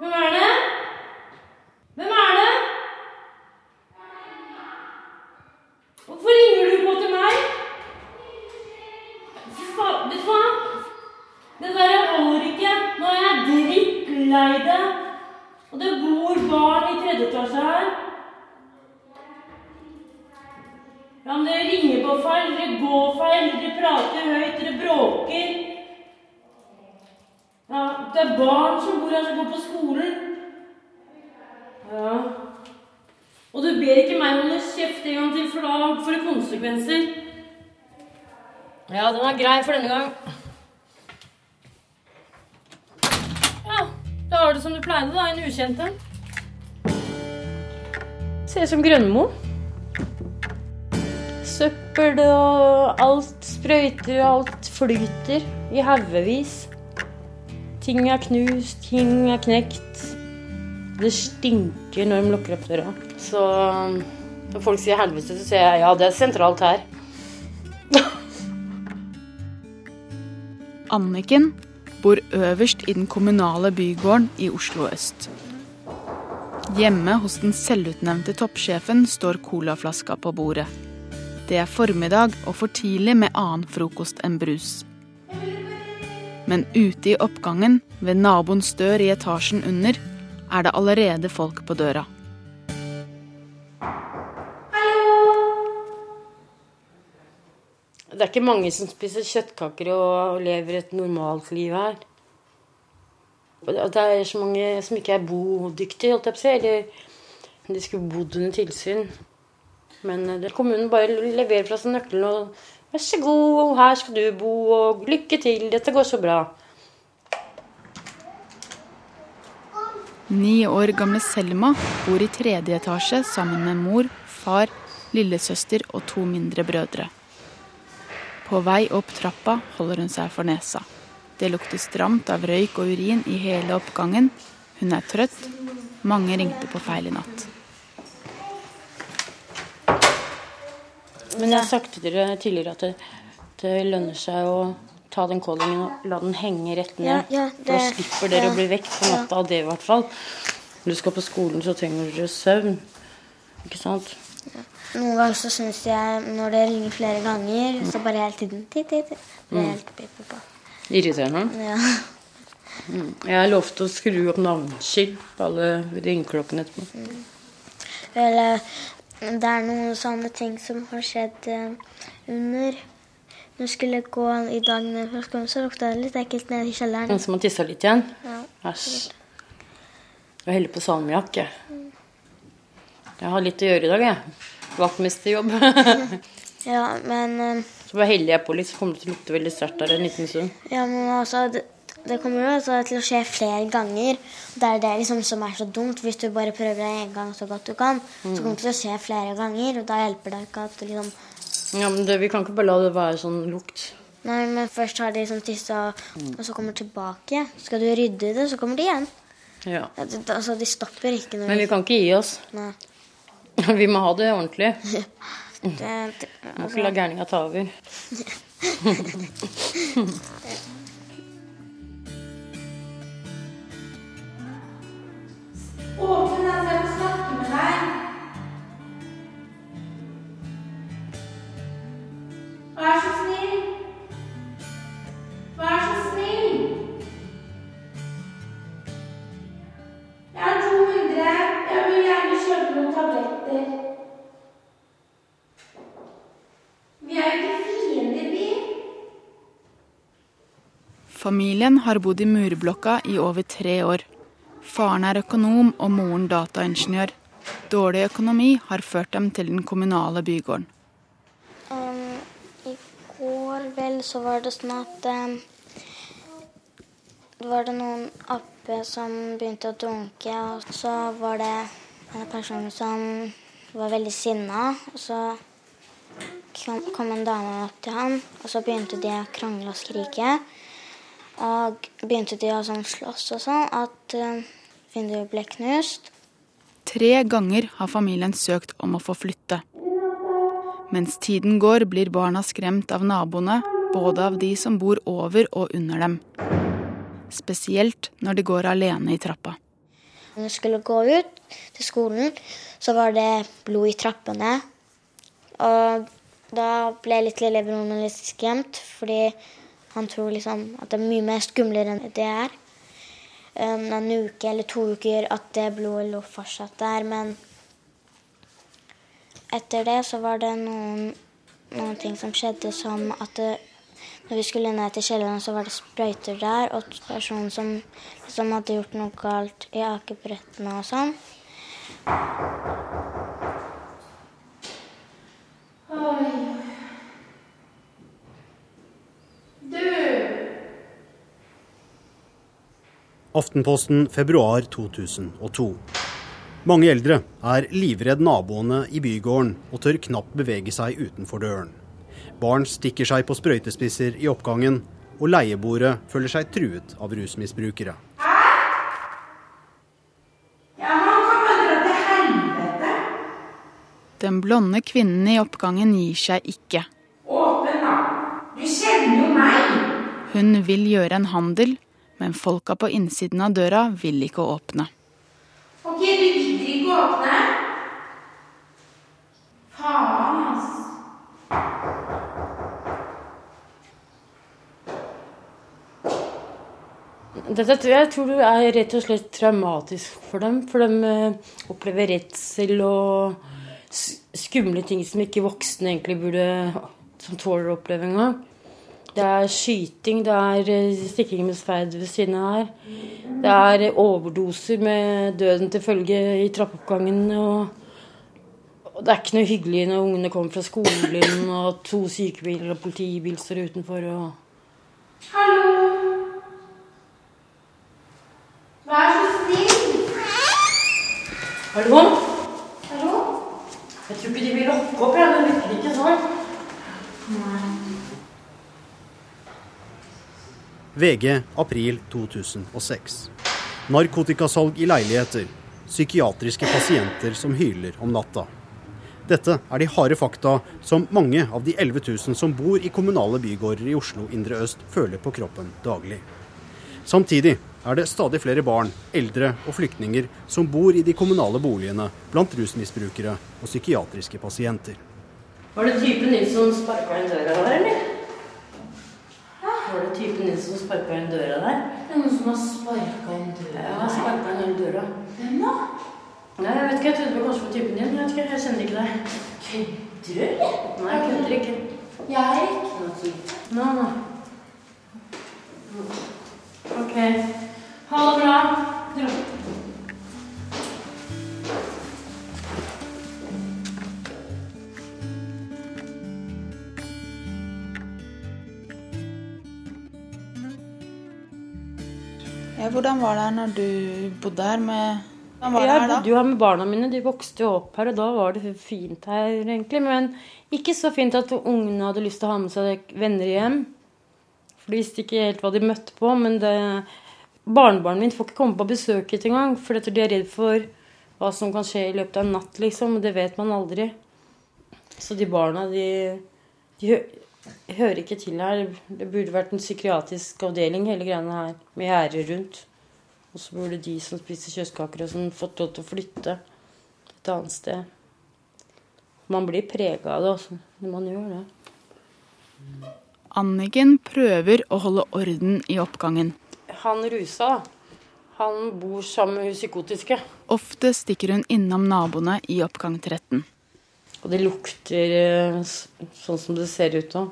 Hvem er Som Grønmo. Søppel og alt sprøyter, og alt flyter i haugevis. Ting er knust, ting er knekt. Det stinker når de lukker opp døra. Så når folk sier helvete, så sier jeg ja, det er sentralt her. Anniken bor øverst i den kommunale bygården i Oslo øst. Hjemme hos den selvutnevnte toppsjefen står colaflaska på bordet. Det er formiddag og for tidlig med annen frokost enn brus. Men ute i oppgangen, ved naboens dør i etasjen under, er det allerede folk på døra. Det er ikke mange som spiser kjøttkaker og lever et normalt liv her. Og Det er så mange som ikke er bodyktige, holdt jeg på å si. Eller de skulle bodd under tilsyn. Men eh, det, kommunen bare leverer fra seg nøkkelen og Vær så god, her skal du bo, og lykke til, dette går så bra. Ni år gamle Selma bor i tredje etasje sammen med mor, far, lillesøster og to mindre brødre. På vei opp trappa holder hun seg for nesa. Det lukter stramt av røyk og urin i hele oppgangen. Hun er trøtt. Mange ringte på feil i natt. Men jeg har sagt til dere tidligere at det, det lønner seg å ta den callingen og la den henge rett ned. Ja, ja, det, da slipper dere ja, å bli vekk på natta av det, i hvert fall. Når du skal på skolen, så trenger dere søvn. Ikke sant? Noen ganger så syns jeg når det ringer flere ganger, så bare hele tiden titt, titt, titt. Det er helt pip, pip, pip. Irriterende. Ja. Jeg lovte å skru opp navneskilt på alle ringeklokkene etterpå. Eller det er noen sånne ting som har skjedd eh, under Når jeg skulle gå i dag ned fra skolen, så lukta det litt ekkelt nede i kjelleren. Noen som har tissa litt igjen? Ja. Æsj. Jeg heller på salmiakk, jeg. Jeg har litt å gjøre i dag, jeg. Vaktmesterjobb. ja, men eh, så bare heller jeg på litt, så kommer det til å lukte veldig sterkt der en liten stund. Ja, men altså, det, det kommer jo altså til å skje flere ganger. Det er det liksom som er så dumt. Hvis du bare prøver deg en gang så godt du kan, så kommer det til å skje flere ganger. Og da hjelper det ikke at du liksom Ja, men det, Vi kan ikke bare la det være sånn lukt. Nei, men først har de liksom tissa, og så kommer tilbake. Skal du rydde det, så kommer de igjen. Ja. Ja, det, altså, de stopper ikke når Men vi kan ikke gi oss. Nei. Vi må ha det ordentlig. Det, det, Må ikke la gærninga ta over. Åpne så jeg må snakke med deg. Vær så snill. Vær så snill. Jeg har 200. Jeg vil gjerne kjøpe noen tabletter. Vi er jo ikke fiender, vi. Familien har bodd i murblokka i over tre år. Faren er økonom og moren dataingeniør. Dårlig økonomi har ført dem til den kommunale bygården. Um, I går vel så var det sånn at um, var det noen oppe som begynte å dunke, og så var det en person som var veldig sinna. Og så kom, en dame opp til han, og så begynte de å krangle og skrike. Og begynte de å sånn slåss og sånn at um, vinduet ble knust. Tre ganger har familien søkt om å få flytte. Mens tiden går, blir barna skremt av naboene, både av de som bor over og under dem. Spesielt når de går alene i trappa. Når jeg skulle gå ut til skolen, så var det blod i trappene. Og da ble litt lillebroren litt skremt, fordi han tror liksom at det er mye mer skumlere enn det er. Um, en uke eller to uker at det blodet lå fortsatt der, men etter det så var det noen, noen ting som skjedde som at det, når vi skulle ned til kjelleren, så var det sprøyter der, og personen som liksom hadde gjort noe galt i akebrettene og sånn. Aftenposten februar 2002. Mange eldre er livredd naboene i bygården og tør knapt bevege seg utenfor døren. Barn stikker seg på sprøytespisser i oppgangen, og leieboere føler seg truet av rusmisbrukere. Den blonde kvinnen i oppgangen gir seg ikke. Åpen, da. Du kjenner jo meg. Hun vil gjøre en handel, men folka på innsiden av døra vil ikke åpne. Ok, du gidder ikke å åpne? Faen, altså. Dette tror jeg tror det er rett og slett traumatisk for dem. For de eh, opplever redsel og skumle ting som ikke voksne egentlig burde som tåler å oppleve engang. Det er skyting, det er eh, stikking med sverd ved siden av her. Det er overdoser med døden til følge i trappeoppgangen. Og, og det er ikke noe hyggelig når ungene kommer fra skolen, og to sykebiler og politibil står utenfor. og... Hallo. Vær så snill. Hallo? Hallo? Jeg tror ikke de vil lukke opp, jeg. Det virker ikke sånn. VG april 2006. Narkotikasalg i leiligheter. Psykiatriske pasienter som hyler om natta. Dette er de harde fakta som mange av de 11 000 som bor i kommunale bygårder i Oslo indre øst, føler på kroppen daglig. Samtidig er det stadig flere barn, eldre og flyktninger som bor i de kommunale boligene blant rusmisbrukere og psykiatriske pasienter. Var det typen din som sparka inn døra der, eller? Var det typen din som sparka inn døra der? Det er noen som har sparka inn døra. Ja, sparka inn hele døra. Hvem da? Nei, jeg vet ikke, jeg trodde det var kanskje var typen din. Jeg vet ikke, jeg kjenner ikke deg. Kødder du. Nei, jeg kødder ikke. Jeg er ikke noe type. Nå, nå. Ok. Ha det bra. Hvordan var det her når du bodde her med Jeg bodde jo her med barna mine. De vokste jo opp her, og da var det fint her, egentlig. Men ikke så fint at ungene hadde lyst til å ha med seg venner hjem. For de visste ikke helt hva de møtte på. Men det, barnebarnet mitt får ikke komme på besøk hit engang. For de er redd for hva som kan skje i løpet av en natt, liksom. Og det vet man aldri. Så de barna, de, de hø, hører ikke til her. Det burde vært en psykiatrisk avdeling, hele greiene her. Med gjerder rundt. Og så burde de som spiser kjøttkaker og sånn, fått lov til å flytte et annet sted. Man blir prega av det når man gjør det. Anniken prøver å holde orden i oppgangen. Han rusa, da. Han bor sammen med hun psykotiske. Ofte stikker hun innom naboene i oppgang 13. Og det lukter eh, sånn som det ser ut nå.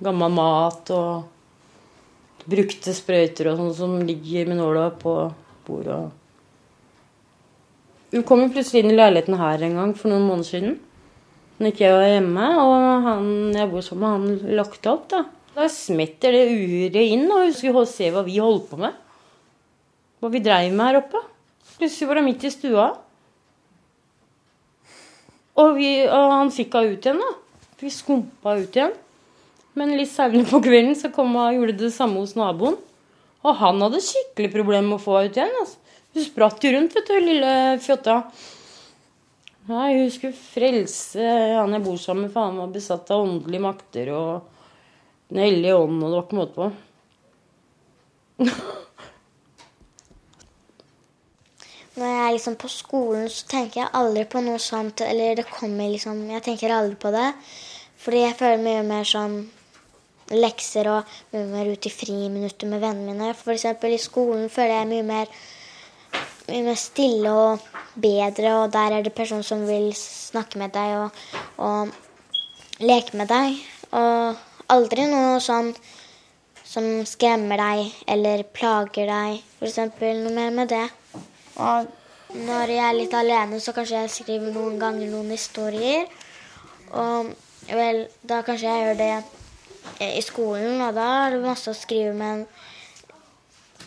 Gammel mat og brukte sprøyter og sånn som ligger med nåla på bordet. Hun kom jo plutselig inn i leiligheten her en gang for noen måneder siden. Når ikke jeg var hjemme, og han jeg bor sammen med, han lagt opp, da. Da smetter det uret inn, og hun skulle se hva vi holdt på med. Hva vi dreiv med her oppe. Plutselig var det midt i stua. Og, vi, og han fikk henne ut igjen, da. Vi skumpa ut igjen. Men litt seinere på kvelden så kom og gjorde det samme hos naboen. Og han hadde skikkelig problemer med å få henne ut igjen. Altså. Hun spratt jo rundt, vet du, lille fjotta. Nei, hun skulle frelse han jeg bor sammen med, for han var besatt av åndelige makter og Den hellige ånd, og det var ikke måte på. er liksom på skolen, så tenker jeg aldri på noe sånt. Eller det kommer liksom Jeg tenker aldri på det. Fordi jeg føler mye mer sånn lekser og mye mer ute i friminutter med vennene mine. Eksempel i skolen føler jeg mye mer, mye mer stille og bedre, og der er det personer som vil snakke med deg og, og leke med deg. Og aldri noe sånn som skremmer deg eller plager deg. F.eks. noe mer med det. Når jeg er litt alene, så kanskje jeg skriver noen ganger noen historier. Og vel, da kanskje jeg gjør det i skolen, og da er det masse å skrive, men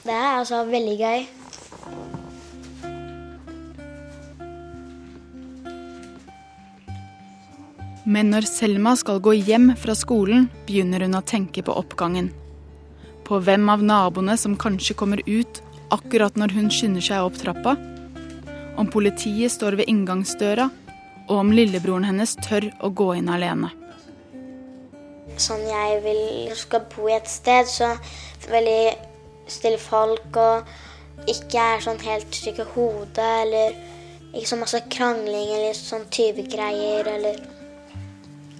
det er altså veldig gøy. Men når Selma skal gå hjem fra skolen, begynner hun å tenke på oppgangen. På hvem av naboene som kanskje kommer ut akkurat når hun skynder seg opp trappa. Om politiet står ved inngangsdøra, og om lillebroren hennes tør å gå inn alene. Sånn jeg vil skal bo i et sted, så veldig stille folk og ikke er sånn helt trygg hodet, eller ikke så masse krangling eller sånn tyvegreier, eller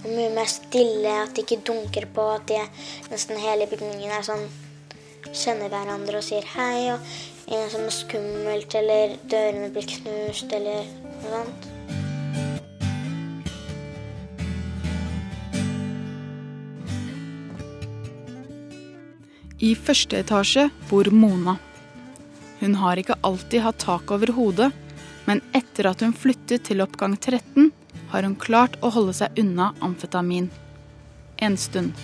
mye mer stille, at de ikke dunker på, at de, nesten hele bygningen er sånn kjenner hverandre og sier hei, og en som er skummelt, eller dørene blir knust, eller noe sånt. I første etasje bor Mona. Hun har ikke alltid hatt tak over hodet, men etter at hun flyttet til oppgang 13, har hun klart å holde seg unna amfetamin. En stund.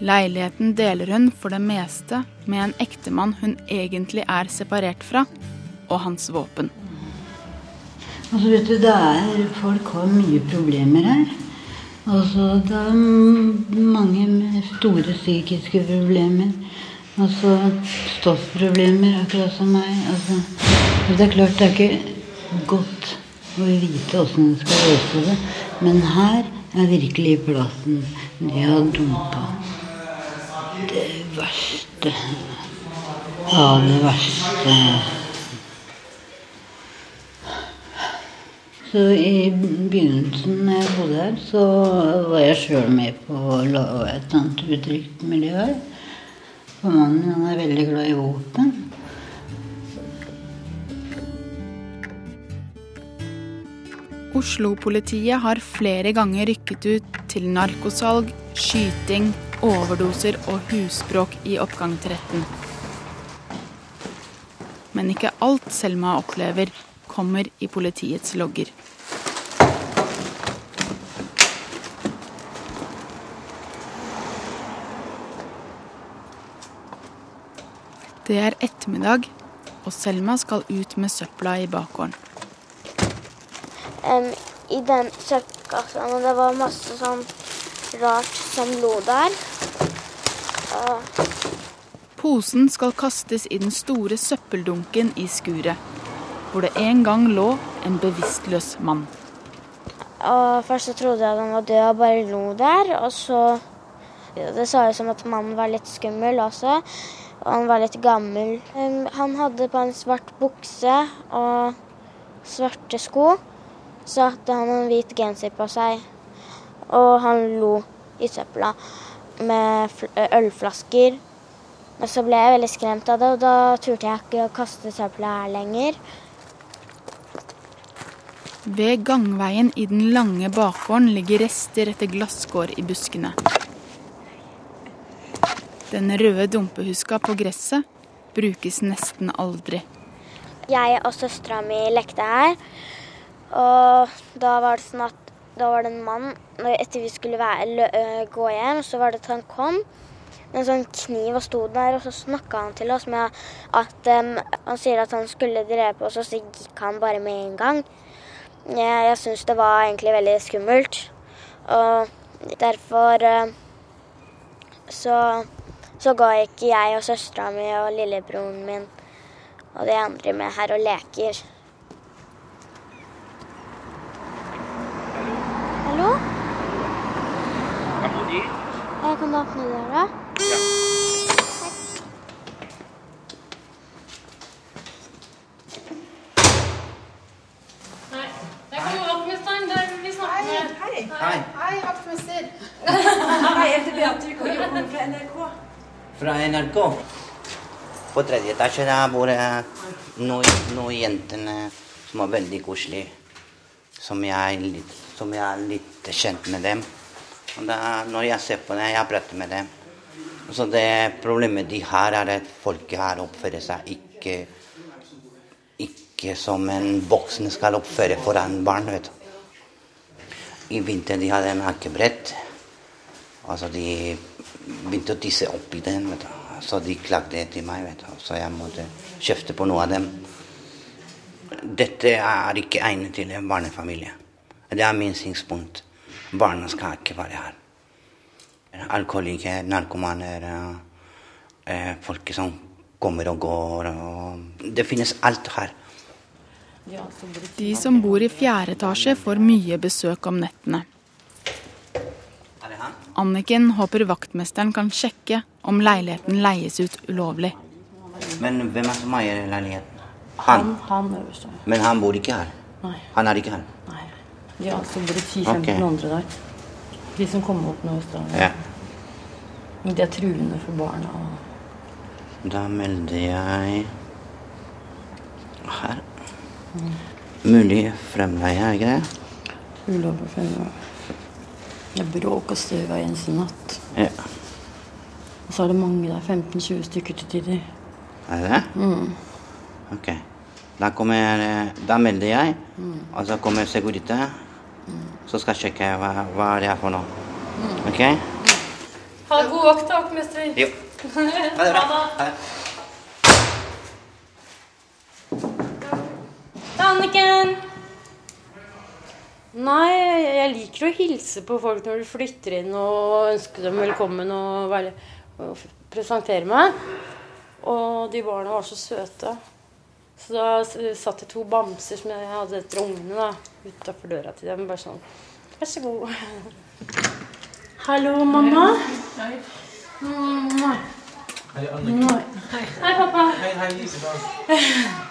Leiligheten deler hun for det meste med en ektemann hun egentlig er separert fra, og hans våpen. Altså, vet du, det er, Folk har mye problemer her. Altså, det er mange med store psykiske problemer. Altså stoffproblemer, akkurat som meg. Altså, det er klart det er ikke godt å vite åssen en skal løse det, men her er virkelig plassen. De har dumpa verste av det verste. Så i begynnelsen når jeg bodde her, så var jeg sjøl med på å lage et sånt utrygt miljø her. For mannen min er veldig glad i våpen. Oslo-politiet har flere ganger rykket ut til narkosalg, skyting, overdoser og husbråk i oppgang 13. Men ikke alt Selma opplever, kommer i politiets logger. Det er ettermiddag, og Selma skal ut med søpla i bakgården. um, i den søppelkassa. var det masse sånn rart som lå der. Posen skal kastes i den store søppeldunken i skuret, hvor det en gang lå en bevisstløs mann. og først så trodde jeg han var død og bare lo der. Og så Det så ut som at mannen var litt skummel også. Og han var litt gammel. Han hadde på en svart bukse og svarte sko. Så hadde han en hvit genser på seg. Og han lo i søpla med ølflasker. Og så ble jeg veldig skremt av det, og da turte jeg ikke å kaste søpla her lenger. Ved gangveien i den lange bakgården ligger rester etter glasskår i buskene. Den røde dumpehuska på gresset brukes nesten aldri. Jeg og søstera mi lekte her. Og da var det sånn at da var det en mann Etter vi skulle være, øh, gå hjem, så var det at han kom med en sånn kniv og sto der, og så snakka han til oss med at um, Han sier at han skulle drepe oss, og så gikk han bare med en gang. Jeg, jeg syns det var egentlig veldig skummelt. Og derfor uh, så, så ga ikke jeg og søstera mi og lillebroren min og de andre med her og leker. Kan du åpne døra? Ja. Hei. Hei. Hei, Hei. Hei vaktmester. Hei, jeg heter Beate. Vi kommer fra NRK. Fra NRK? På tredje etasje der bor noen, noen jentene som er veldig koselige. Som jeg, som jeg er litt kjent med dem. Da, når jeg ser på det, jeg prater med dem. Så det problemet de har, er at folk her oppfører seg ikke, ikke som en voksen skal oppføre foran barn. vet du. I vinter de hadde en hakkebrett. Altså de begynte å tisse oppi den. vet du. Så de klagde til meg, vet du. så jeg måtte kjefte på noe av dem. Dette er ikke egnet til en barnefamilie. Det er min synspunkt. Barna skal ikke være her. Alkoholikere, narkomaner, eh, folk som kommer og går. Og det finnes alt her. De som bor i fjerde etasje, får mye besøk om nettene. Det han? Anniken håper vaktmesteren kan sjekke om leiligheten leies ut ulovlig. Men hvem er som eier leiligheten? Han, Han. han øverst. Men han bor ikke her. Nei. Han er ikke her. Nei. De altså bor det 10-15 Ok. andre der. De som kommer opp i stedet. Ja. De er truende for barna. Da melder jeg her. Mulig fremleie, er ikke det? Ulovlig fremleie. Det er bråk og støv hver eneste natt. Ja. Og så er det mange der. 15-20 stykker til tider. Er det det? Ok. Da, kommer, da melder jeg, og så kommer Securite. Så skal jeg sjekke hva, hva det er for noe. Ok? Ha god vakt, da, vaktmester. Jo. Ha det bra. Ha det. Anniken! Nei, jeg liker å hilse på folk når de flytter inn og ønske dem velkommen og, være, og presentere meg. Og de barna var så søte. Så da satt det to bamser som jeg hadde etter ungene da, utafor døra til dem. Bare sånn Vær så god. Hallo, mamma. Hei. Hei, pappa.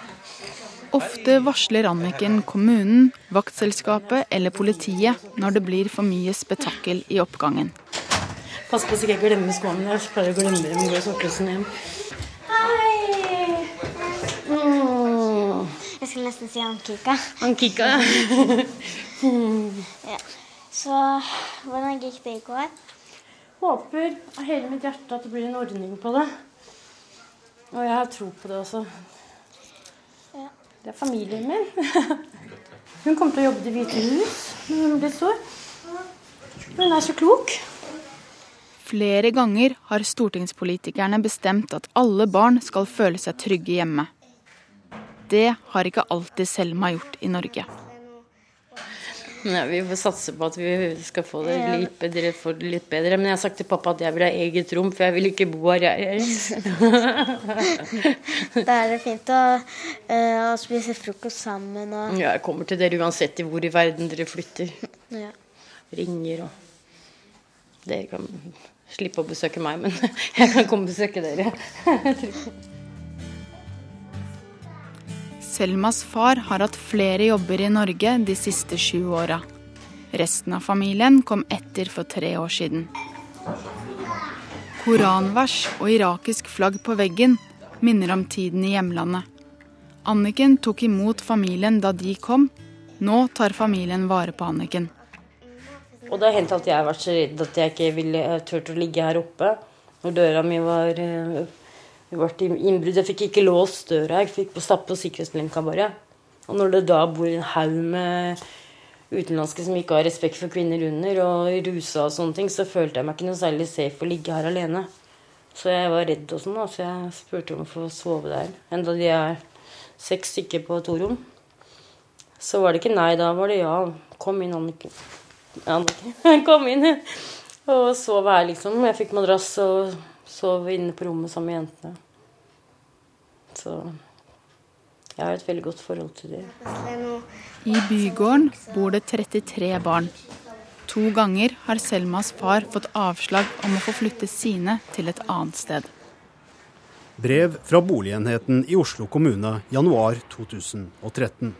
Ofte varsler Anniken kommunen, vaktselskapet eller politiet når det blir for mye spetakkel i oppgangen. Pass på så ikke jeg glemmer skoene. Jeg pleier å glemme dem og gå i sokkelesten hjem. Hei! Mm. Jeg skulle nesten si Ankika, Han kikka. Ja. Så hvordan gikk det i går? Håper av hele mitt hjerte at det blir en ordning på det. Og jeg har tro på det også. Ja. Det er familien min. Hun kommer til å jobbe i Det hvite hus når hun blir stor. Hun er så klok. Flere ganger har stortingspolitikerne bestemt at alle barn skal føle seg trygge hjemme. Det har ikke alltid Selma gjort i Norge. Ja, vi får satse på at vi skal få det litt bedre, få det litt bedre. Men jeg har sagt til pappa at jeg vil ha eget rom, for jeg vil ikke bo her. Jeg. Da er det fint å, eh, å spise frokost sammen og Ja, jeg kommer til dere uansett i hvor i verden dere flytter. ja. Ringer og Dere kan slippe å besøke meg, men jeg kan komme og besøke dere. Selmas far har hatt flere jobber i Norge de siste sju åra. Resten av familien kom etter for tre år siden. Koranvers og irakisk flagg på veggen minner om tiden i hjemlandet. Anniken tok imot familien da de kom. Nå tar familien vare på Anniken. Og det har hendt at jeg har vært så redd at jeg ikke ville jeg turt å ligge her oppe. Når døra mi var eh, ble innbrudd. Jeg fikk ikke låst døra. Jeg fikk på stappe på sikkerhetsblinka bare. Og når det da bor en haug med utenlandske som ikke har respekt for kvinner under, og rusa og sånne ting, så følte jeg meg ikke noe særlig safe å ligge her alene. Så jeg var redd og sånn, da, så jeg spurte om å få sove der. Enda de er seks stykker på to rom. Så var det ikke nei, da var det ja. Kom inn, Anniken. Anniken. Kom inn. Og sov her, liksom. Jeg fikk madrass og sov inne på rommet sammen med jentene. Så jeg har et veldig godt forhold til dem. I bygården bor det 33 barn. To ganger har Selmas far fått avslag om å få flytte sine til et annet sted. Brev fra boligenheten i Oslo kommune januar 2013.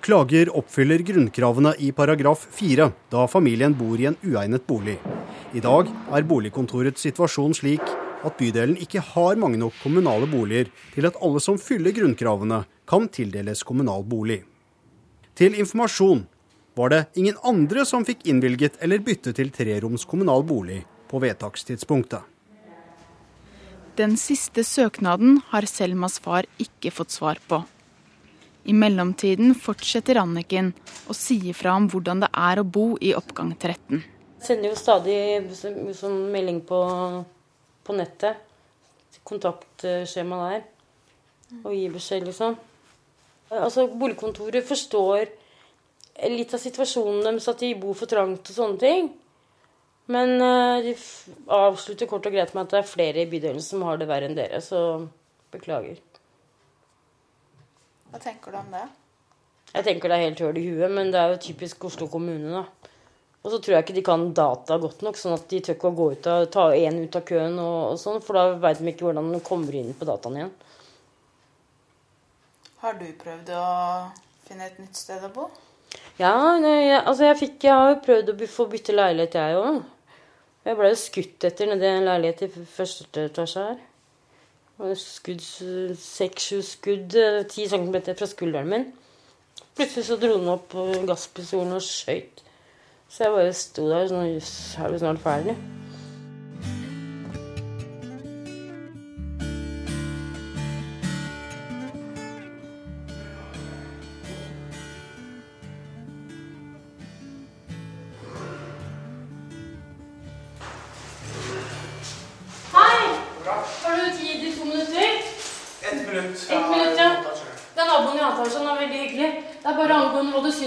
Klager oppfyller grunnkravene i paragraf 4 da familien bor i en uegnet bolig. I dag er boligkontorets situasjon slik at bydelen ikke har mange nok kommunale boliger til at alle som fyller grunnkravene, kan tildeles kommunal bolig. Til informasjon var det ingen andre som fikk innvilget eller bytte til treroms kommunal bolig på vedtakstidspunktet. Den siste søknaden har Selmas far ikke fått svar på. I mellomtiden fortsetter Anniken å si fra om hvordan det er å bo i oppgang 13. Jeg sender jo stadig sånn melding på, på nettet. Kontaktskjema der. Og gir beskjed, liksom. Altså, Boligkontoret forstår litt av situasjonen deres, at de bor for trangt og sånne ting. Men uh, de avslutter kort og greit med at det er flere i bydelen som har det verre enn dere, så beklager. Hva tenker du om det? Jeg tenker det er helt høl i huet, men det er jo typisk Oslo kommune, da. Og så tror jeg ikke de kan data godt nok, sånn at de tør ikke å gå ut av, ta én ut av køen og, og sånn, for da veit de ikke hvordan de kommer inn på dataen igjen. Har du prøvd å finne et nytt sted å bo? Ja, jeg, altså jeg, fikk, jeg har jo prøvd å få bytte leilighet, jeg òg. Jeg ble jo skutt etter nedi en leilighet i første etasje her. Skudd, Seks-sju skudd, eh, ti centimeter fra skulderen min. Plutselig så dro den opp gasspistolen og skøyt. Så jeg bare sto der sånn er vi snart ferdig?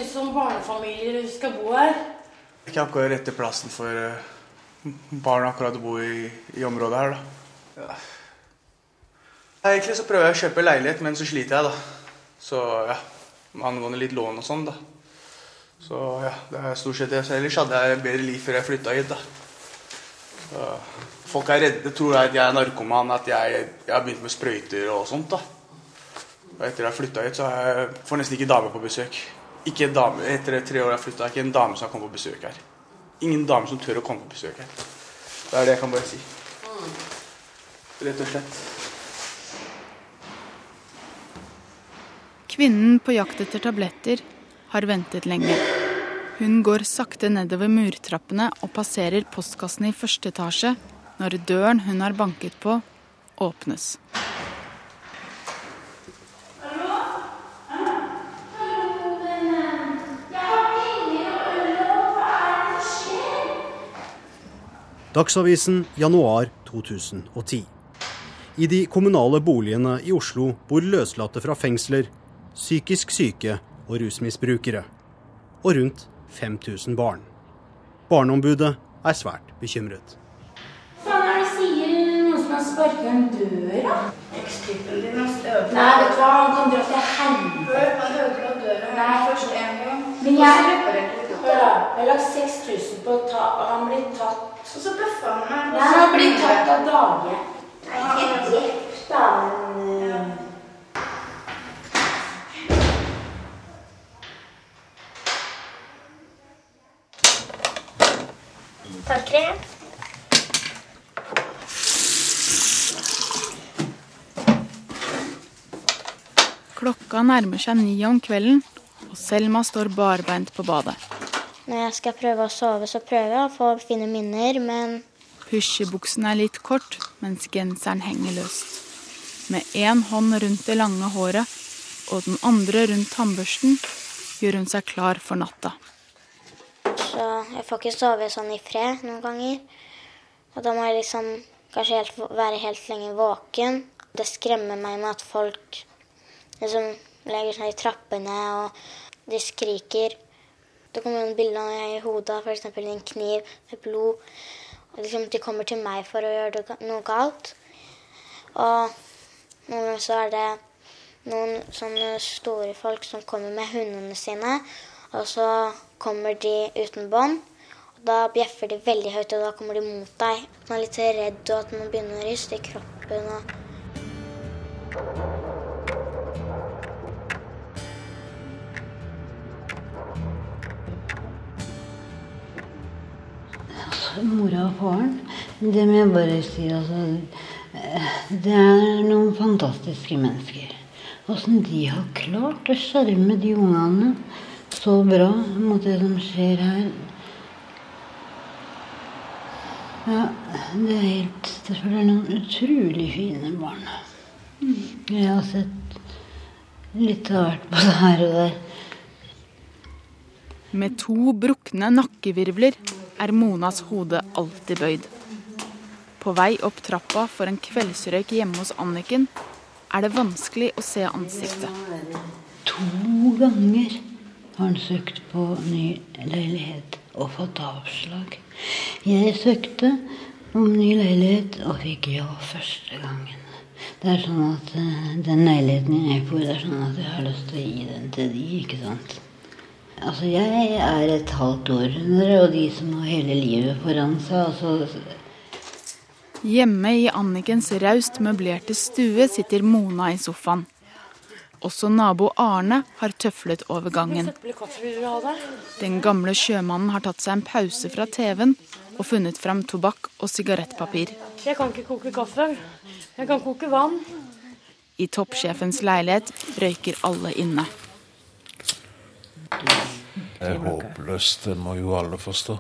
Som barnefamilier skal bo her? Ikke akkurat rette plassen for uh, barn akkurat å bo i, i området her, da. Ja. Egentlig så prøver jeg å kjøpe leilighet, men så sliter jeg, da. Så ja, angående litt lån og sånn, da. Så ja, det er stort sett det. Så ellers hadde jeg bedre liv før jeg flytta hit, da. Så, folk er redde, tror jeg at jeg er narkoman, at jeg, jeg har begynt med sprøyter og sånt, da. Og etter jeg flytta hit, så jeg får jeg nesten ikke dame på besøk ikke en dame, Etter tre år jeg flytta, ikke en dame som har kommet på besøk her. Ingen dame som tør å komme på besøk her. Det er det jeg kan bare si. Rett og slett. Kvinnen på jakt etter tabletter har ventet lenge. Hun går sakte nedover murtrappene og passerer postkassen i første etasje når døren hun har banket på, åpnes. Dagsavisen januar 2010. I de kommunale boligene i Oslo bor løslatte fra fengsler, psykisk syke og rusmisbrukere. Og rundt 5000 barn. Barneombudet er svært bekymret. Hva er det sier noen som har sparket en dør, da? Ekstypen din har støvlet. Nei, vet du hva, han kan dra til helvete. Han ødela døra Nei, først en gang. Men jeg, hør da, jeg lagt 6000 på å ta, og han blir tatt og så bøffa han meg. Nei, han blir tatt av dage. Nei, ikke drept, da, men ja. Takk. Klokka nærmer seg ni om kvelden, og Selma står barbeint på badet. Når jeg skal prøve å sove, så prøver jeg å få fine minner, men Pysjebuksen er litt kort, mens genseren henger løst. Med én hånd rundt det lange håret og den andre rundt tannbørsten gjør hun seg klar for natta. Så jeg får ikke sove sånn i fred noen ganger. Og da må jeg liksom kanskje helt, være helt lenge våken. Det skremmer meg med at folk liksom legger seg i trappene, og de skriker. Det kommer noen bilder av meg i hodet, f.eks. en kniv med blod. Og liksom, de kommer til meg for å gjøre noe galt. Og noen ganger så er det noen sånne store folk som kommer med hundene sine. Og så kommer de uten bånd. Og da bjeffer de veldig høyt, og da kommer de mot deg. Man er litt redd, og at man begynner å riste i kroppen. og mora og faren. Det må jeg bare si, altså. Det er noen fantastiske mennesker. Åssen de har klart å skjerme de ungene så bra mot det som skjer her. Ja, det er helt Det er noen utrolig fine barn. Jeg har sett litt av hvert på det her og der. Med to brukne nakkevirvler er Monas hode alltid bøyd. På vei opp trappa for en kveldsrøyk hjemme hos Anniken er det vanskelig å se ansiktet. To ganger har han søkt på ny leilighet og fått avslag. Jeg søkte om ny leilighet og fikk ja første gangen. Det er sånn at eh, den leiligheten jeg bor i, det er sånn at jeg har lyst til å gi den til de, ikke sant. Altså, jeg er et halvt århundre, og de som har hele livet foran seg, altså Hjemme i Annikens raust møblerte stue sitter Mona i sofaen. Også nabo Arne har tøflet over gangen. Den gamle sjømannen har tatt seg en pause fra TV-en og funnet fram tobakk og sigarettpapir. Jeg kan ikke koke kaffe. Jeg kan koke vann. I toppsjefens leilighet røyker alle inne. Det er håpløst, det må jo alle forstå.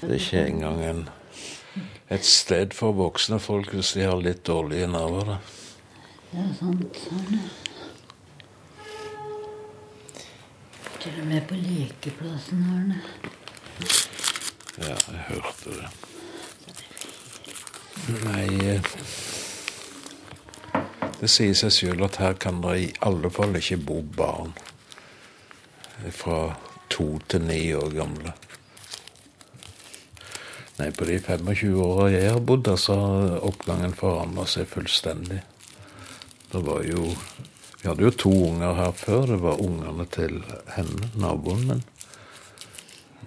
Det er ikke engang en, et sted for voksne folk hvis de har litt dårlige nerver. da. Det er sant. Arne. Til og med på lekeplassen, Arne. Ja, jeg hørte det. Nei eh, Det sier seg sjøl at her kan det i alle fall ikke bo barn fra to til ni år gamle. Nei, på de 25 åra jeg har bodd så har oppgangen forandra seg fullstendig. Det var jo Vi hadde jo to unger her før. Det var ungene til henne, naboen min.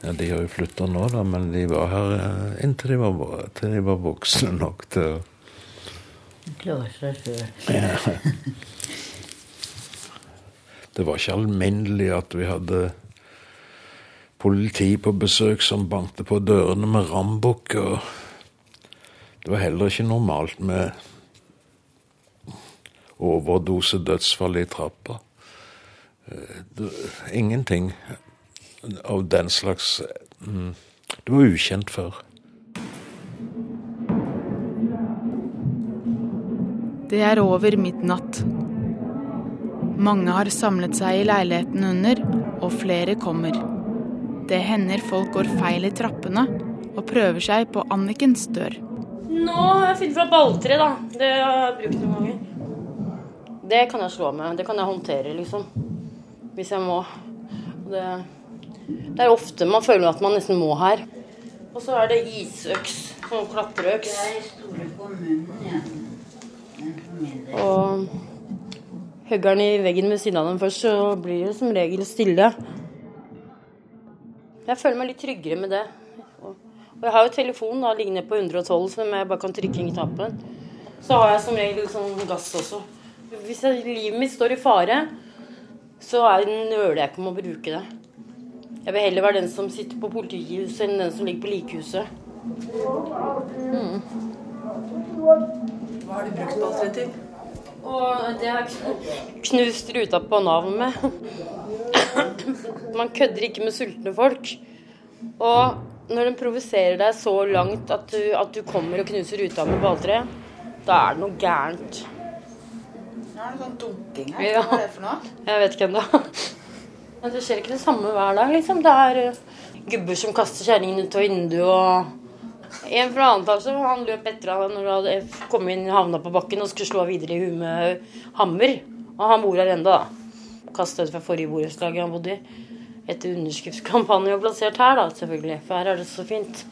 Ja, De har jo flytta nå, da, men de var her eh, inntil de var, til de var voksne nok til å Klare seg sjøl. Det var ikke alminnelig at vi hadde politi på besøk som bankte på dørene med rambukk. Det var heller ikke normalt med overdosedødsfall i trappa. Eh, ingenting av den slags mm, Det var ukjent før. Det er over midnatt. Mange har samlet seg i leiligheten under, og flere kommer. Det hender folk går feil i trappene og prøver seg på Annikens dør. Nå har jeg funnet fra balltre, da. Det har jeg brukt noen ganger. Det kan jeg slå med. Det kan jeg håndtere, liksom. Hvis jeg må. Det, det er ofte man føler at man nesten må her. Og så er det isøks. Sånn klatreøks. store på munnen del. Og hugger den i veggen ved siden av den først, så blir det som regel stille. Jeg føler meg litt tryggere med det. Og jeg har jo telefonen da, liggende på 112 som jeg bare kan trykke inn i knappen. Så har jeg som regel sånn gass også. Hvis jeg, livet mitt står i fare, så er, nøler jeg ikke med å bruke det. Jeg vil heller være den som sitter på politihuset, enn den som ligger på likehuset. Mm. Hva har du brukt balltre til? Og det har knust ruta på Nav med. Man kødder ikke med sultne folk. Og når den provoserer deg så langt at du, at du kommer og knuser ruta med balltre, da er det noe gærent. Nå er det sånn dunking her. Ja. Hva er det for noe? Jeg vet ikke ennå. Men det skjer ikke det samme hver dag, liksom. Det er eh, gubber som kaster kjerringen ut av vinduet og En fra annen etasje han løp etter han når han hadde kommet inn havna på bakken og skulle slå videre i huet med hammer. Og han bor her ennå, da. Kasta ut fra forrige borettslag han bodde i. Etter underskriftskampanje og plassert her, da, selvfølgelig. For her er det så fint.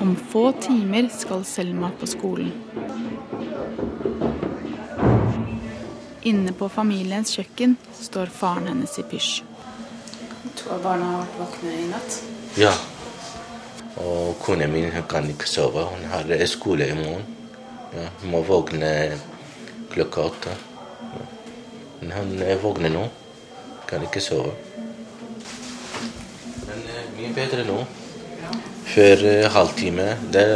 Om få timer skal Selma på skolen. Inne på familiens kjøkken står faren hennes i pysj. To av barna har vært våkne i natt. Ja. Og kona min kan ikke sove. Hun har skole i morgen. Ja, hun må våkne klokka åtte. Men hun er våkner nå. Kan ikke sove. Men eh, mye bedre nå. Før eh, halvtime. Det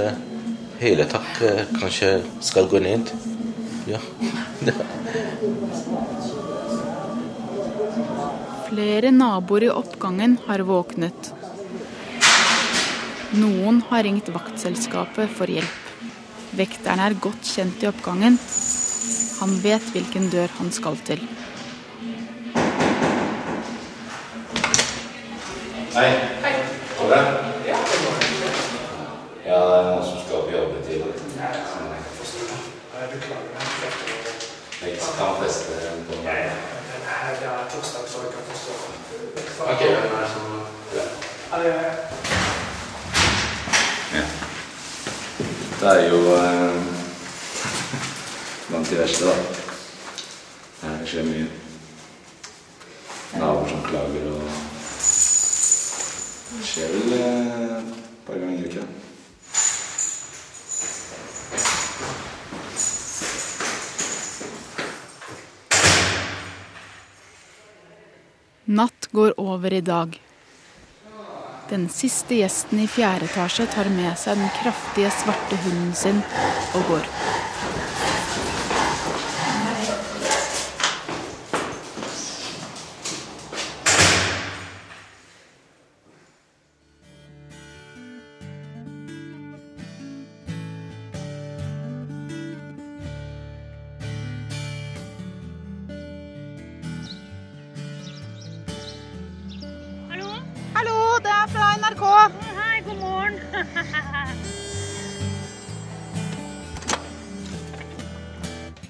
hele takk eh, kanskje skal gå ned. Ja. Flere naboer i oppgangen har våknet. Noen har ringt vaktselskapet for hjelp. Vekteren er godt kjent i oppgangen. Han vet hvilken dør han skal til. Hei. Hei. Går det? Ja, det er noen som skal på jobb Beklager. Jeg kan feste på Det er torsdag, så jeg kan forstå. Ok, hvem er det som Ja. Ja. Det er jo eh, blant de verste, da. Det skjer mye. Naboer som klager og Det skjer vel eh, et par ganger i uka. Natt går over i dag. Den siste gjesten i fjerde etasje tar med seg den kraftige, svarte hunden sin og går.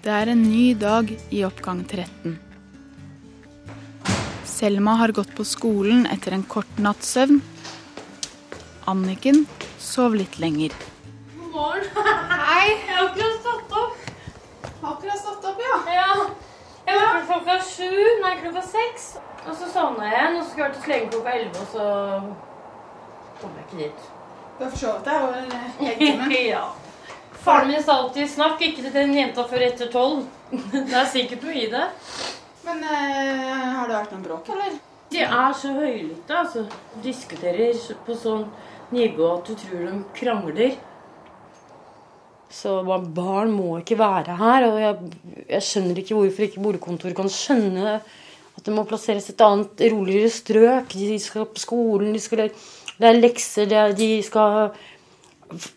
Det er en ny dag i oppgang 13. Selma har gått på skolen etter en kort natts søvn. Anniken sov litt lenger. God morgen. Hei. Jeg har akkurat stått opp. Akkurat stått opp, ja. Ja. Jeg våknet klokka sju, nei, klokka seks. Og så sovna jeg igjen, og så skulle jeg til slenge klokka elleve, og så kom jeg ikke dit. Du har forsovet deg over legetimen. ja. Faren min sa alltid 'snakk ikke til den jenta før etter tolv'. Det er sikkert noe i det. Men eh, har det vært noen bråk, eller? De er så høylytte, altså. Diskuterer på sånn nivå at du tror de krangler. Så barn må ikke være her. Og jeg, jeg skjønner ikke hvorfor ikke boligkontoret kan skjønne at det må plasseres et annet, roligere strøk. De skal på skolen, de skal, det er lekser, det er, de skal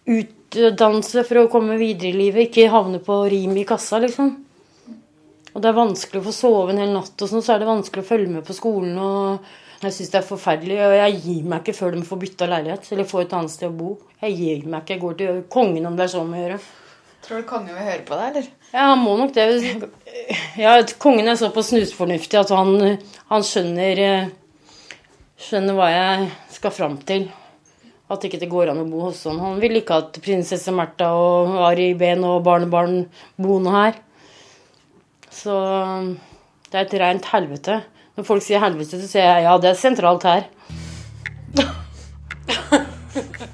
utdannelse for å komme videre i livet. Ikke havne på rim i kassa, liksom. Og det er vanskelig å få sove en hel natt, og sånn, så er det vanskelig å følge med på skolen. og Jeg syns det er forferdelig, og jeg gir meg ikke før de får bytta leilighet eller får et annet sted å bo. Jeg gir meg ikke. Jeg går til kongen om det er sånn å gjøre. Tror du kongen vil høre på deg, eller? Ja, han må nok det. Ja, kongen er såpass snusfornuftig at han, han skjønner eh, Skjønner hva jeg skal fram til. At ikke det går an å bo hos han. Han vil ikke at prinsesse Märtha og Ari Behn og barnebarn bo noe her. Så det er et rent helvete. Når folk sier helvete, så sier jeg ja, det er sentralt her.